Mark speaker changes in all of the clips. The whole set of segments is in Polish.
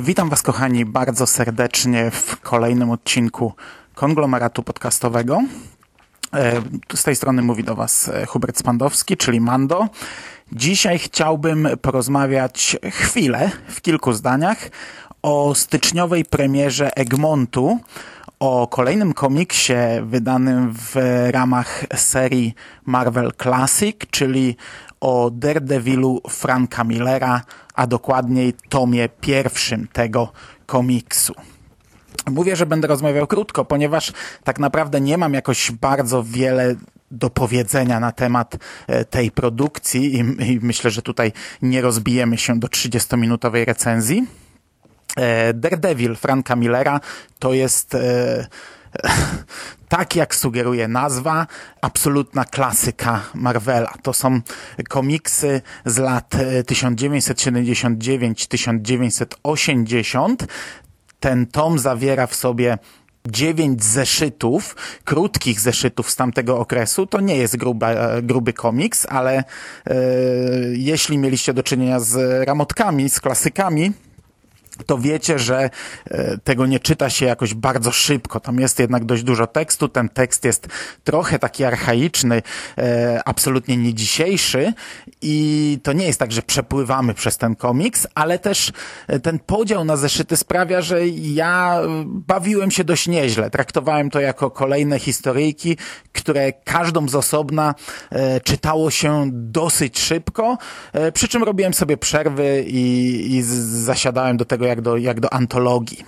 Speaker 1: Witam Was, kochani, bardzo serdecznie w kolejnym odcinku konglomeratu podcastowego. E, Z tej strony mówi do Was e, Hubert Spandowski, czyli Mando. Dzisiaj chciałbym porozmawiać chwilę, w kilku zdaniach, o styczniowej premierze Egmontu, o kolejnym komiksie wydanym w ramach serii Marvel Classic, czyli o Daredevilu Franka Millera, a dokładniej tomie pierwszym tego komiksu. Mówię, że będę rozmawiał krótko, ponieważ tak naprawdę nie mam jakoś bardzo wiele do powiedzenia na temat e, tej produkcji i, i myślę, że tutaj nie rozbijemy się do 30-minutowej recenzji. E, Daredevil Franka Millera to jest e, tak jak sugeruje nazwa, absolutna klasyka Marvela. To są komiksy z lat e, 1979-1980. Ten tom zawiera w sobie dziewięć zeszytów, krótkich zeszytów z tamtego okresu. To nie jest gruba, gruby komiks, ale e, jeśli mieliście do czynienia z ramotkami, z klasykami, to wiecie, że e, tego nie czyta się jakoś bardzo szybko. Tam jest jednak dość dużo tekstu. Ten tekst jest trochę taki archaiczny, e, absolutnie nie dzisiejszy i to nie jest tak, że przepływamy przez ten komiks, ale też e, ten podział na zeszyty sprawia, że ja bawiłem się dość nieźle. Traktowałem to jako kolejne historyjki, które każdą z osobna czytało się dosyć szybko, przy czym robiłem sobie przerwy i, i zasiadałem do tego jak do, jak do antologii.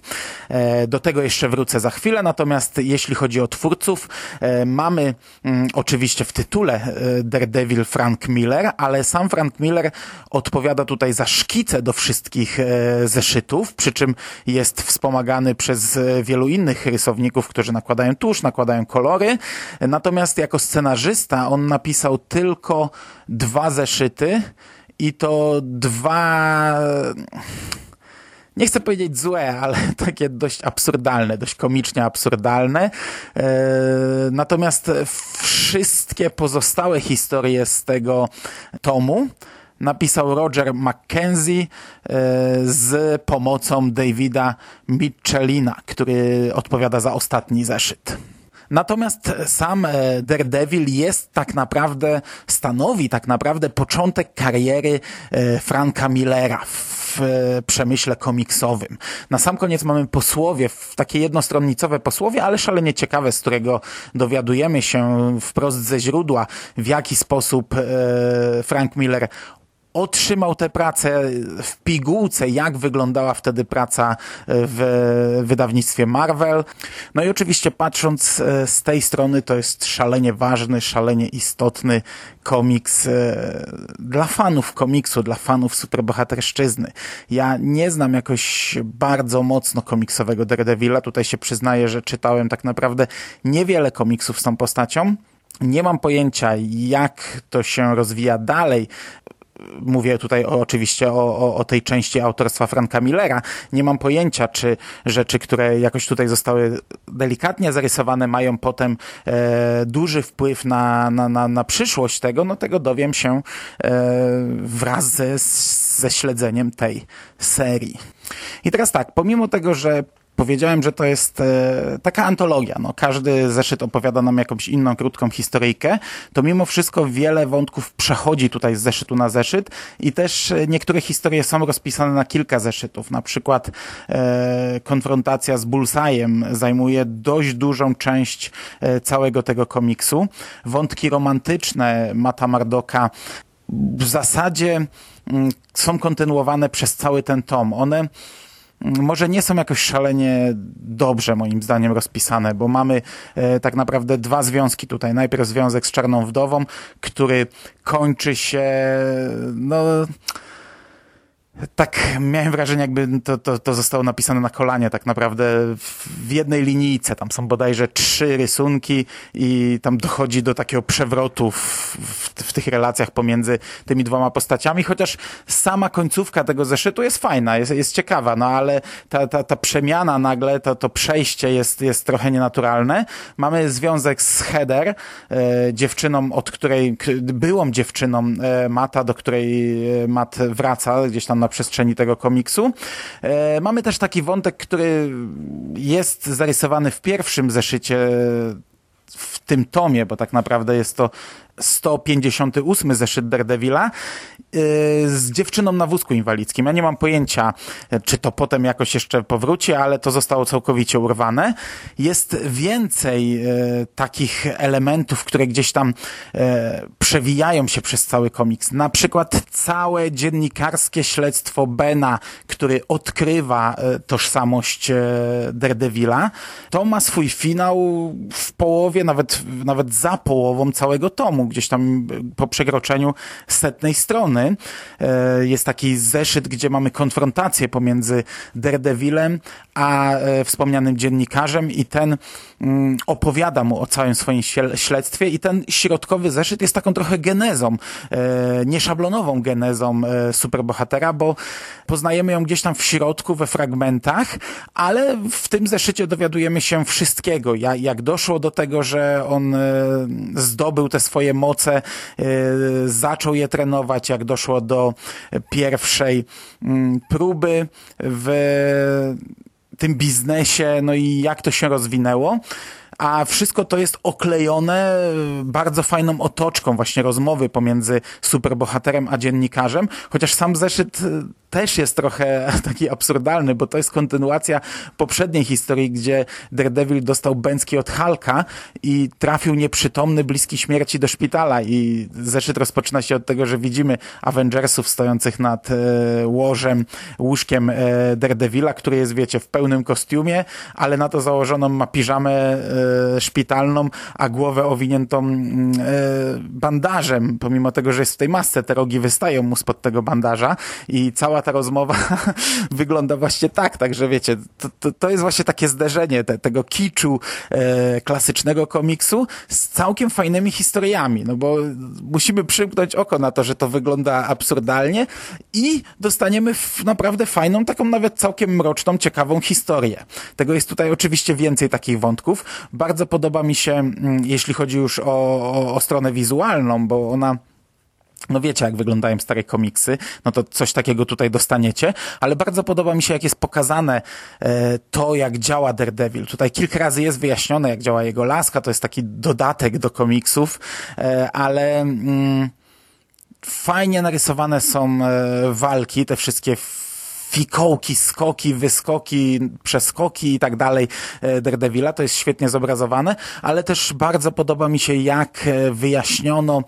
Speaker 1: E, Do tego jeszcze wrócę za chwilę, natomiast jeśli chodzi o twórców, e, mamy mm, oczywiście w tytule e, Daredevil Frank Miller, ale sam Frank Miller odpowiada tutaj za szkice do wszystkich zeszytów, przy czym jest wspomagany przez wielu innych rysowników, którzy nakładają tusz, nakładają kolory. Natomiast jako scenarzysta on napisał tylko dwa zeszyty i to dwa nie chcę powiedzieć złe, ale takie dość absurdalne, dość komicznie absurdalne. E, natomiast wszystkie pozostałe historie z tego tomu napisał Roger McKenzie e, z pomocą Davida Mitchellina, który odpowiada za ostatni zeszyt. Natomiast sam e, Daredevil jest tak naprawdę, stanowi tak naprawdę początek kariery e, Franka Millera w e, przemyśle komiksowym. Na sam koniec mamy posłowie, takie jednostronnicowe posłowie, ale szalenie ciekawe, z którego dowiadujemy się wprost ze źródła, w jaki sposób Frank Miller otrzymał tę pracę w pigułce, jak wyglądała wtedy praca w wydawnictwie Marvel. No i oczywiście patrząc e, z tej strony, to jest szalenie ważny, szalenie istotny komiks e, dla fanów komiksu, dla fanów superbohaterszczyzny. Ja nie znam jakoś bardzo mocno komiksowego Daredevila. Tutaj się przyznaję, że czytałem tak naprawdę niewiele komiksów z tą postacią. Nie mam pojęcia, jak to się rozwija dalej. Mówię tutaj o, oczywiście o, o, o tej części autorstwa Franka Millera. Nie mam pojęcia, czy rzeczy, które jakoś tutaj zostały delikatnie zarysowane, mają potem e, duży wpływ na, na, na, na przyszłość tego. No tego dowiem się e, wraz ze, ze śledzeniem tej serii. I teraz tak, pomimo tego, że Powiedziałem, że to jest e, taka antologia. No, każdy zeszyt opowiada nam jakąś inną krótką historyjkę. To mimo wszystko wiele wątków przechodzi tutaj z zeszytu na zeszyt i też e, niektóre historie są rozpisane na kilka zeszytów. Na przykład e, konfrontacja z Bullseye'em zajmuje dość dużą część e, całego tego komiksu. Wątki romantyczne Mata Mardoka w zasadzie mm, są kontynuowane przez cały ten tom. One może nie są jakoś szalenie dobrze moim zdaniem rozpisane, bo mamy e, tak naprawdę dwa związki tutaj. Najpierw związek z Czarną Wdową, który kończy się no tak miałem wrażenie, jakby to, to, to zostało napisane na kolanie tak naprawdę w jednej linijce. Tam są bodajże trzy rysunki i tam dochodzi do takiego przewrotu w, w, w tych relacjach pomiędzy tymi dwoma postaciami, chociaż sama końcówka tego zeszytu jest fajna, jest, jest ciekawa, no ale ta, ta, ta przemiana nagle, to, to przejście jest, jest trochę nienaturalne. Mamy związek z Heather, e, dziewczyną, od której, byłą dziewczyną e, Mata, do której e, Matt wraca gdzieś tam na przestrzeni tego komiksu. E, mamy też taki wątek, który jest zarysowany w pierwszym zeszycie w tym tomie, bo tak naprawdę jest to 158 zeszyt Daredevila yy, z dziewczyną na wózku inwalidzkim. Ja nie mam pojęcia, czy to potem jakoś jeszcze powróci, ale to zostało całkowicie urwane. Jest więcej yy, takich elementów, które gdzieś tam yy, przewijają się przez cały komiks. Na przykład całe dziennikarskie śledztwo Bena, który odkrywa tożsamość Daredevila. To ma swój finał w połowie, nawet, nawet za połową całego tomu gdzieś tam po przekroczeniu setnej strony. E, jest taki zeszyt, gdzie mamy konfrontację pomiędzy Daredevilem a e, wspomnianym dziennikarzem i ten mm, opowiada mu o całym swoim śledztwie i ten środkowy zeszyt jest taką trochę genezą, e, nieszablonową genezą superbohatera, bo poznajemy ją gdzieś tam w środku, we fragmentach, ale w tym zeszycie dowiadujemy się wszystkiego. Jak doszło do tego, że on zdobył te swoje moce, y, zaczął je trenować, jak doszło do pierwszej mm, próby w tym biznesie, no i jak to się rozwinęło a wszystko to jest oklejone bardzo fajną otoczką właśnie rozmowy pomiędzy superbohaterem a dziennikarzem, chociaż sam zeszyt też jest trochę taki absurdalny, bo to jest kontynuacja poprzedniej historii, gdzie Daredevil dostał bęcki od Hulka i trafił nieprzytomny, bliski śmierci do szpitala. I zeszyt rozpoczyna się od tego, że widzimy Avengersów stojących nad e, łożem, łóżkiem e, Daredevila, który jest, wiecie, w pełnym kostiumie, ale na to założoną ma piżamę e, szpitalną, a głowę owiniętą mm, e, bandażem, pomimo tego, że jest w tej masce, te rogi wystają mu spod tego bandaża i cała cała ta rozmowa wygląda właśnie tak, także wiecie, to, to, to jest właśnie takie zderzenie te, tego kiczu e, klasycznego komiksu z całkiem fajnymi historiami, no bo musimy przymknąć oko na to, że to wygląda absurdalnie i dostaniemy naprawdę fajną, taką nawet całkiem mroczną, ciekawą historię. Tego jest tutaj oczywiście więcej takich wątków. Bardzo podoba mi się, mm, jeśli chodzi już o, o, o stronę wizualną, bo ona no wiecie, jak wyglądają stare komiksy, no to coś takiego tutaj dostaniecie, ale bardzo podoba mi się, jak jest pokazane e, to, jak działa Daredevil. Tutaj kilka razy jest wyjaśnione, jak działa jego laska, to jest taki dodatek do komiksów, e, ale mm, fajnie narysowane są e, walki, te wszystkie fikołki, skoki, wyskoki, przeskoki i tak dalej e, Daredevila. To jest świetnie zobrazowane, ale też bardzo podoba mi się, jak e, wyjaśniono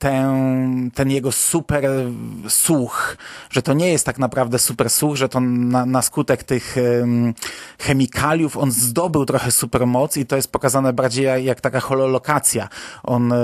Speaker 1: ten, ten jego super słuch, że to nie jest tak naprawdę super słuch, że to na, na skutek tych um, chemikaliów on zdobył trochę supermoc i to jest pokazane bardziej jak, jak taka hololokacja. On e,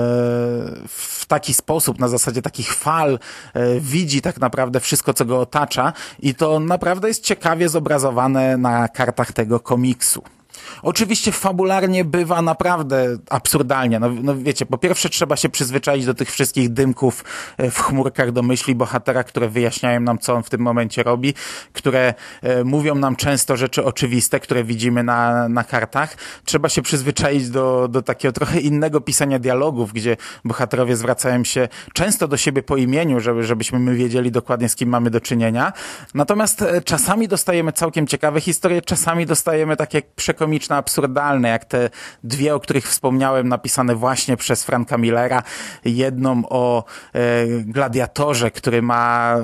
Speaker 1: w taki sposób, na zasadzie takich fal e, widzi tak naprawdę wszystko, co go otacza i to naprawdę jest ciekawie zobrazowane na kartach tego komiksu. Oczywiście fabularnie bywa naprawdę absurdalnie. No, no wiecie, po pierwsze trzeba się przyzwyczaić do tych wszystkich dymków e, w chmurkach do myśli bohatera, które wyjaśniają nam, co on w tym momencie robi, które e, mówią nam często rzeczy oczywiste, które widzimy na, na kartach. Trzeba się przyzwyczaić do, do takiego trochę innego pisania dialogów, gdzie bohaterowie zwracają się często do siebie po imieniu, żeby, żebyśmy my wiedzieli dokładnie, z kim mamy do czynienia. Natomiast e, czasami dostajemy całkiem ciekawe historie, czasami dostajemy takie przekomiczne absurdalne, jak te dwie, o których wspomniałem, napisane właśnie przez Franka Millera. Jedną o e, gladiatorze, który ma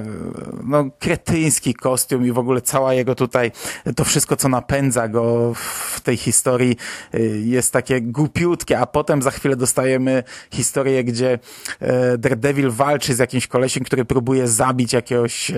Speaker 1: no, kretyński kostium i w ogóle cała jego tutaj, to wszystko, co napędza go w tej historii e, jest takie głupiutkie, a potem za chwilę dostajemy historię, gdzie e, Daredevil walczy z jakimś kolesiem, który próbuje zabić jakiegoś, e,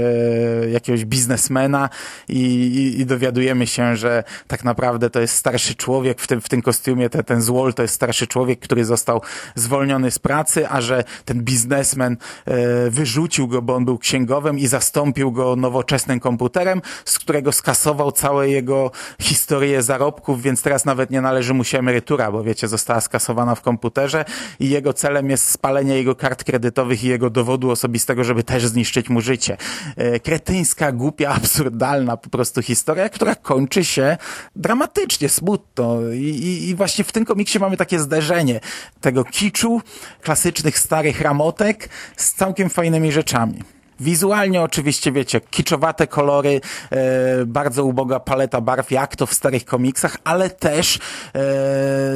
Speaker 1: jakiegoś biznesmena i, i, i dowiadujemy się, że tak naprawdę to jest starszy człowiek w tym, w tym kostiumie, te, ten złol to jest starszy człowiek, który został zwolniony z pracy, a że ten biznesmen e, wyrzucił go, bo on był księgowym i zastąpił go nowoczesnym komputerem, z którego skasował całe jego historię zarobków, więc teraz nawet nie należy mu się emerytura, bo wiecie, została skasowana w komputerze i jego celem jest spalenie jego kart kredytowych i jego dowodu osobistego, żeby też zniszczyć mu życie. E, kretyńska, głupia, absurdalna po prostu historia, która kończy się dramatycznie, smutno I, i, i właśnie w tym komiksie mamy takie zderzenie tego kiczu, klasycznych starych ramotek z całkiem fajnymi rzeczami. Wizualnie oczywiście, wiecie, kiczowate kolory, e, bardzo uboga paleta barw, jak to w starych komiksach, ale też e,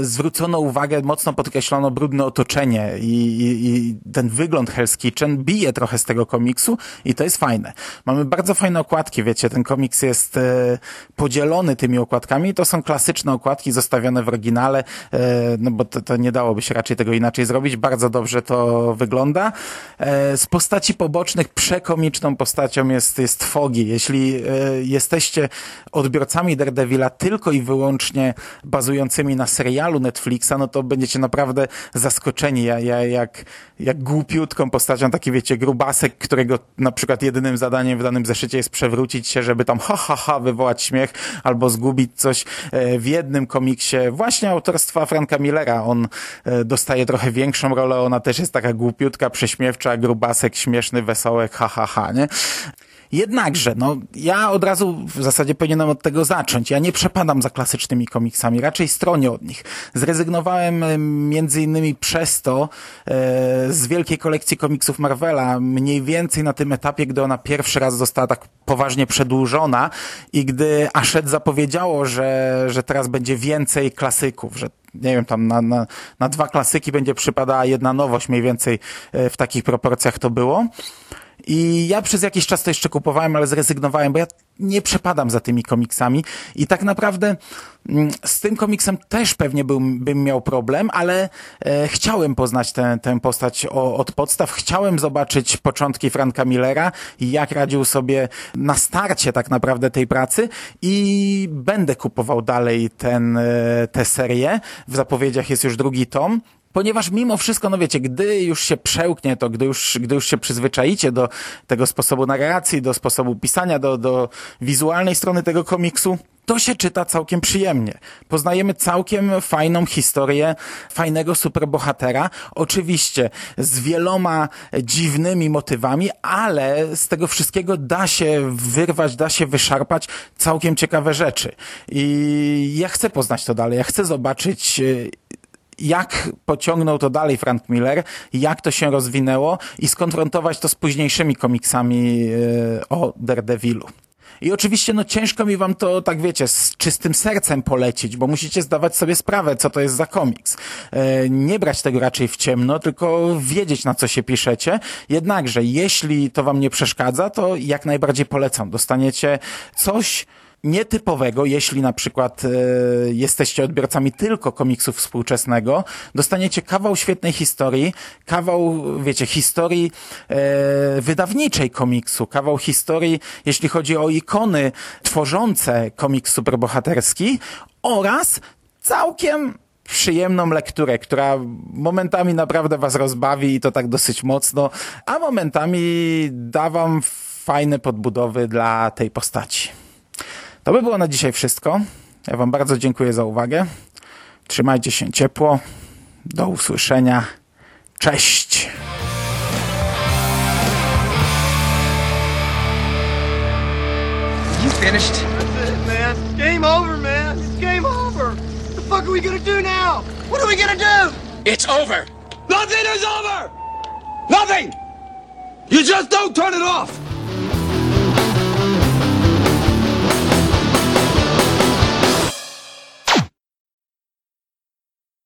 Speaker 1: zwrócono uwagę, mocno podkreślono brudne otoczenie i, i, i ten wygląd Hell's Kitchen bije trochę z tego komiksu i to jest fajne. Mamy bardzo fajne okładki, wiecie, ten komiks jest e, podzielony tymi okładkami, to są klasyczne okładki zostawione w oryginale, e, no bo to, to nie dałoby się raczej tego inaczej zrobić, bardzo dobrze to wygląda. E, z postaci pobocznych przekomiczną postacią jest, jest Fogi. Jeśli e, jesteście odbiorcami Daredevila tylko i wyłącznie bazującymi na serialu Netflixa, no to będziecie naprawdę zaskoczeni, ja, ja, jak, jak głupiutką postacią, taki wiecie, grubasek, którego na przykład jedynym zadaniem w danym zeszycie jest przewrócić się, żeby tam ha, ha, ha, wywołać śmiech albo zgubić coś e, w jednym komiksie właśnie autorstwa Franka Millera. On e, dostaje trochę większą rolę, ona też jest taka głupiutka, prześmiewcza, grubasek, śmieszny, wesołek, ha, ha, ha, nie? Jednakże, no, ja od razu w zasadzie powinienem od tego zacząć. Ja nie przepadam za klasycznymi komiksami, raczej stronię od nich. Zrezygnowałem e, między innymi przez to e, z wielkiej kolekcji komiksów Marvela, mniej więcej na tym etapie, gdy ona pierwszy raz została tak poważnie przedłużona i gdy Ashed zapowiedziało, że, że teraz będzie więcej klasyków, że nie wiem, tam na, na, na dwa klasyki będzie przypadała jedna nowość, mniej więcej e, w takich proporcjach to było. I ja przez jakiś czas to jeszcze kupowałem, ale zrezygnowałem, bo ja nie przepadam za tymi komiksami i tak naprawdę mm, z tym komiksem też pewnie bym, miał problem, ale e, chciałem poznać tę, tę postać o, od podstaw, chciałem zobaczyć początki Franka Millera i jak radził sobie na starcie tak naprawdę tej pracy i będę kupował dalej ten, e, tę serię. W zapowiedziach jest już drugi tom. Ponieważ mimo wszystko, no wiecie, gdy już się przełknie to, gdy już, gdy już się przyzwyczaicie do tego sposobu narracji, do sposobu pisania, do, do wizualnej strony tego komiksu, to się czyta całkiem przyjemnie. Poznajemy całkiem fajną historię fajnego superbohatera, oczywiście z wieloma dziwnymi motywami, ale z tego wszystkiego da się wyrwać, da się wyszarpać całkiem ciekawe rzeczy. I ja chcę poznać to dalej, ja chcę zobaczyć jak pociągnął to dalej Frank Miller, jak to się rozwinęło i skonfrontować to z późniejszymi komiksami e, o Daredevilu. I oczywiście, no ciężko mi wam to, tak wiecie, z czystym sercem polecić, bo musicie zdawać sobie sprawę, co to jest za komiks. E, nie brać tego raczej w ciemno, tylko wiedzieć, na co się piszecie. Jednakże, jeśli to wam nie przeszkadza, to jak najbardziej polecam. Dostaniecie coś, nietypowego, jeśli na przykład e, jesteście odbiorcami tylko komiksu współczesnego, dostaniecie kawał świetnej historii, kawał, wiecie, historii e, wydawniczej komiksu, kawał historii, jeśli chodzi o ikony tworzące komiks superbohaterski oraz całkiem przyjemną lekturę, która momentami naprawdę was rozbawi i to tak dosyć mocno, a momentami da wam fajne podbudowy dla tej postaci. To by było na dzisiaj wszystko. Ja Wam bardzo dziękuję za uwagę. Trzymajcie się ciepło. Do usłyszenia. Cześć!
Speaker 2: You finished?
Speaker 3: That's it, man. Game over, man. It's game over. What the fuck are we gonna do now? What are we gonna do?
Speaker 4: It's over.
Speaker 3: Nothing is over! Nothing! You just don't turn it off!